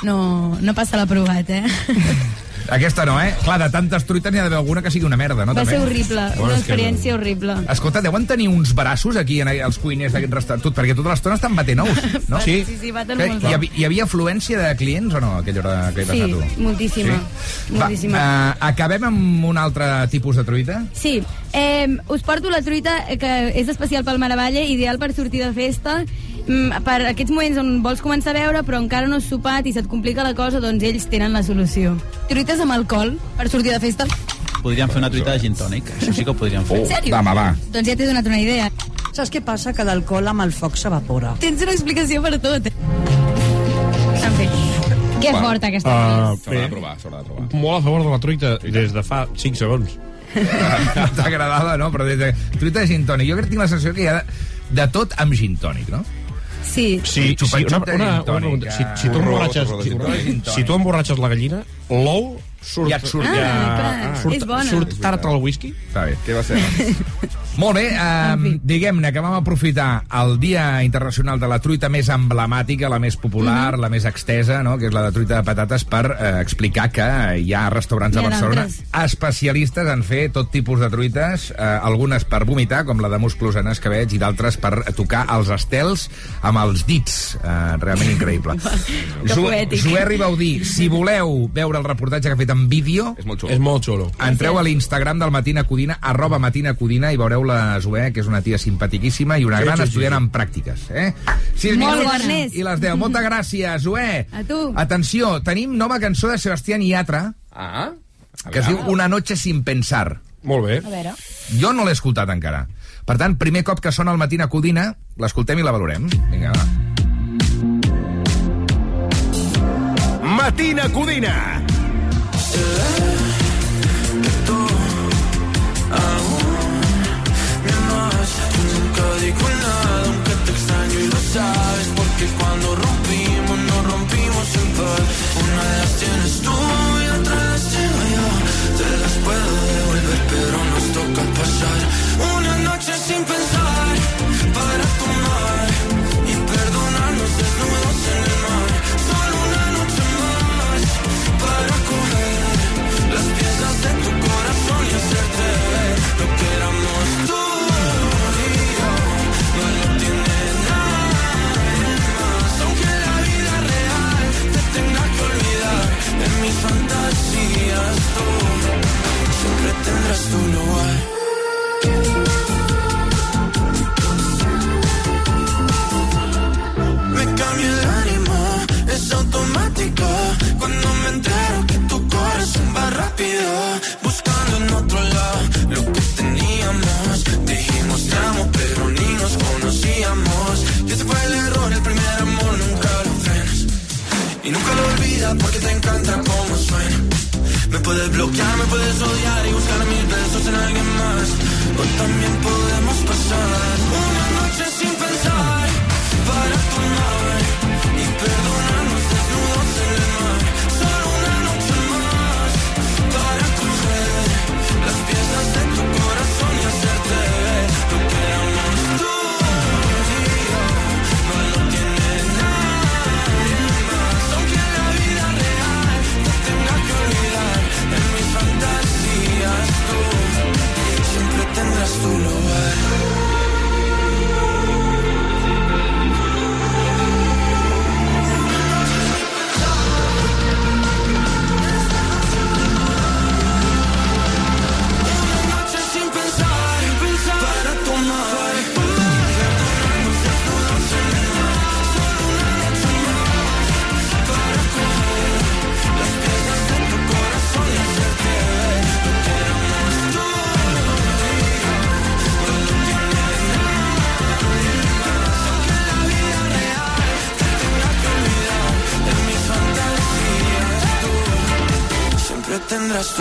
No, no passa l'aprovat, eh? [laughs] Aquesta no, eh? Clar, de tantes truites n'hi ha d'haver alguna que sigui una merda, no? Va també? ser horrible, Bueno, una és que- experiència horrible. Escolta, deuen tenir uns braços aquí en els cuiners d'aquest restaurant, tot, perquè tota l'estona estan batent ous, [laughs] no? Sí, sí, baten Que molts hi, havia, hi havia afluència de clients o no, a aquella hora que hi vas Sí, anar tu? moltíssima. moltíssima. Va, uh, acabem amb un altre tipus de truita? Sí, eh, us porto la truita eh, que és especial pel Maravalle, ideal per sortir de festa, per aquests moments on vols començar a veure però encara no has sopat i se't complica la cosa, doncs ells tenen la solució. Truites amb alcohol per sortir de festa? Podríem fer una truita de gin tònic. Això sí que ho podríem fer. En sèrio? Dama, va. Doncs ja t'he donat una idea. Saps què passa? Que l'alcohol amb el foc s'evapora. Tens una explicació per tot. eh? En fi. Que Va. forta aquesta Ah, uh, bé. s'haurà de provar. Molt a favor de la truita des de fa 5 segons. [laughs] T'agradava, no? Però des de truita de gin tònic. Jo crec que tinc la sensació que hi ha de, de tot amb gin tònic, no? Sí. Sí, sí una, de una, una tònic, pregunta. Si, si, tu emborratxes, si, si tu emborratxes la gallina, l'ou surt, Ja et surt. ja, Ah, surt, és bona. surt tard al whisky. Està bé. Què va ser? [laughs] Molt bé, eh, diguem-ne que vam aprofitar el Dia Internacional de la Truita més emblemàtica, la més popular, Mhm. la més extesa, no? que és la de truita de patates, per eh, explicar que hi ha restaurants N'hi a ha Barcelona d'altres. especialistes en fer tot tipus de truites, eh, algunes per vomitar, com la de musclos en escabeig, i d'altres per tocar els estels amb els dits. Eh, realment increïble. [laughs] Que poètic. Zoé Ribaudí, si voleu veure el reportatge que ha fet en vídeo, és molt xulo. És molt xulo. Entreu a l'Instagram del Matina Codina, arroba Matina Codina, i veureu la Zoé, que és una tia simpatiquíssima i una Sí, gran sí, sí. estudiant en pràctiques. Eh? Sis Molt bona. Ernest. I les 10. Moltes gràcies, Zoé. A tu. Atenció, tenim nova cançó de Sebastián Yatra, Ah, que es diu Una noche sin pensar. Molt bé. A veure. Jo no l'he escoltat encara. Per tant, primer cop que sona el Matina Codina, l'escoltem i la valorem. Vinga, va. Matina Codina.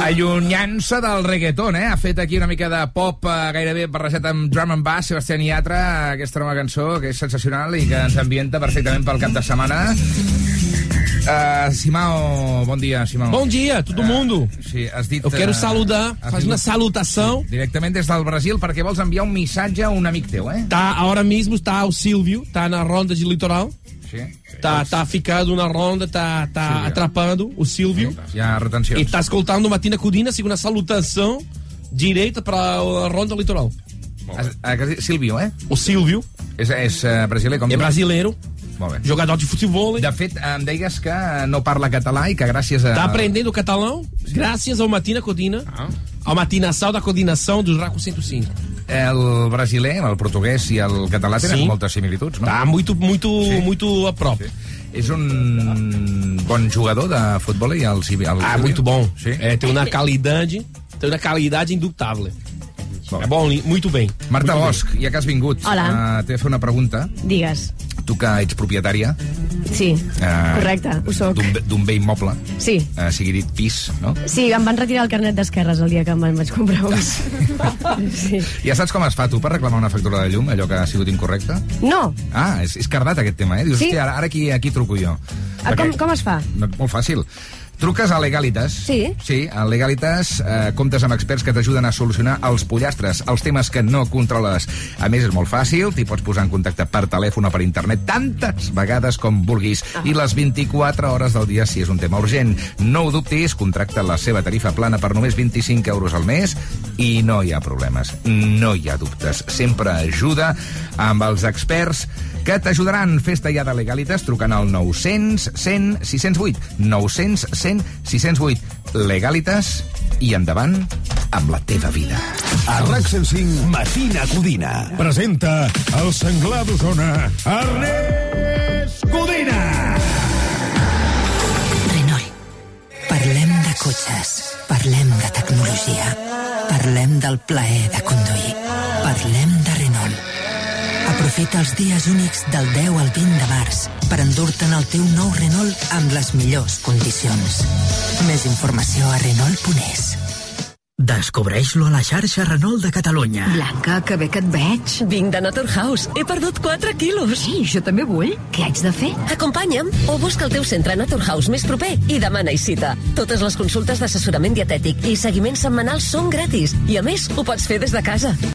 Allunyant-se del reggaeton, eh? Ha fet aquí una mica de pop eh, gairebé barrejat amb drum and bass, Sebastián Yatra, aquesta nova cançó que és sensacional i que ens ambienta perfectament pel cap de setmana. Uh, Simao, bon dia, Simao. Bom dia, todo mundo. Sí, has dit... Eu quero eh, saludar, has fazer uma salutação. Directament des del Brasil, perquè vols enviar un missatge a un amic teu, eh? Tá, agora mesmo está o Silvio, tá na ronda de litoral. Sí. Tá, tá ficando na ronda, tá, tá Silvio. atrapando o Silvio. E tá escoltando Matina segundo a salutação direita para a ronda litoral. Dit Silvio, eh? O Silvio. És, és uh, brasiler, com É brasileiro, Molt bé. jogador de futebol. De fet, em deies que no parla català i que gràcies a... Tá aprendendo catalão graças ao Matina Codina, ao Matinação da Coordenação dos Raco 105. El brasiler, el portuguès i el català tenen Sí. moltes similituds, no? Tá muito, muito, muito a prop. És un bon jugador de futbol i el, Silvi- el Ah, muito bom. Sí? É, tem uma qualidade, tem uma qualidade indutável. É bom, muito bem. Marta Muito Bosch, ja que has vingut, Hola. uh, t'he de fer una pregunta. Digues. Tu que ets propietària Sí, eh, correcte, ho soc. d'un bé- immoble, Sí. uh, sigui dit pis, no? Sí, em van retirar el carnet d'esquerres el dia que me'n vaig comprar un. [laughs] Sí. Ja saps com es fa tu per reclamar una factura de llum, allò que ha sigut incorrecte? No, Ah, és, és cardat aquest tema, eh? Dius, Sí. hòstia, ara, ara aquí, aquí truco jo. Ah, com, com es fa? Molt fàcil. Truques a Legalitas. Sí. Sí, a Legalitas eh, comptes amb experts que t'ajuden a solucionar els pollastres, els temes que no controles. A més, és molt fàcil, t'hi pots posar en contacte per telèfon o per internet tantes vegades com vulguis i les 24 hores del dia si és un tema urgent. No ho dubtis, contracta la seva tarifa plana per només 25 euros al mes i no hi ha problemes, no hi ha dubtes. Sempre ajuda amb els experts que t'ajudaran. Festa ja de Legalitas trucant al 900 100 608. 900 100 608. Legalitas i endavant amb la teva vida. A RAC 105, Matina Codina. Presenta el senglar d'Osona, Ernest Codina. Renault. Parlem de cotxes. Parlem de tecnologia. Parlem del plaer de conduir. Parlem de. Aprofita els dies únics del 10 al 20 de març per endur-te'n el teu nou Renault amb les millors condicions. Més informació a Renault.es. Descobreix-lo a la xarxa Renault de Catalunya. Blanca, que bé que et veig. Vinc de Naturhaus. He perdut 4 quilos. Ei, jo també vull. Què haig de fer? Acompanya'm o busca el teu centre Naturhaus més proper i demana-hi cita. Totes les consultes d'assessorament dietètic i seguiment setmanal són gratis i, a més, ho pots fer des de casa.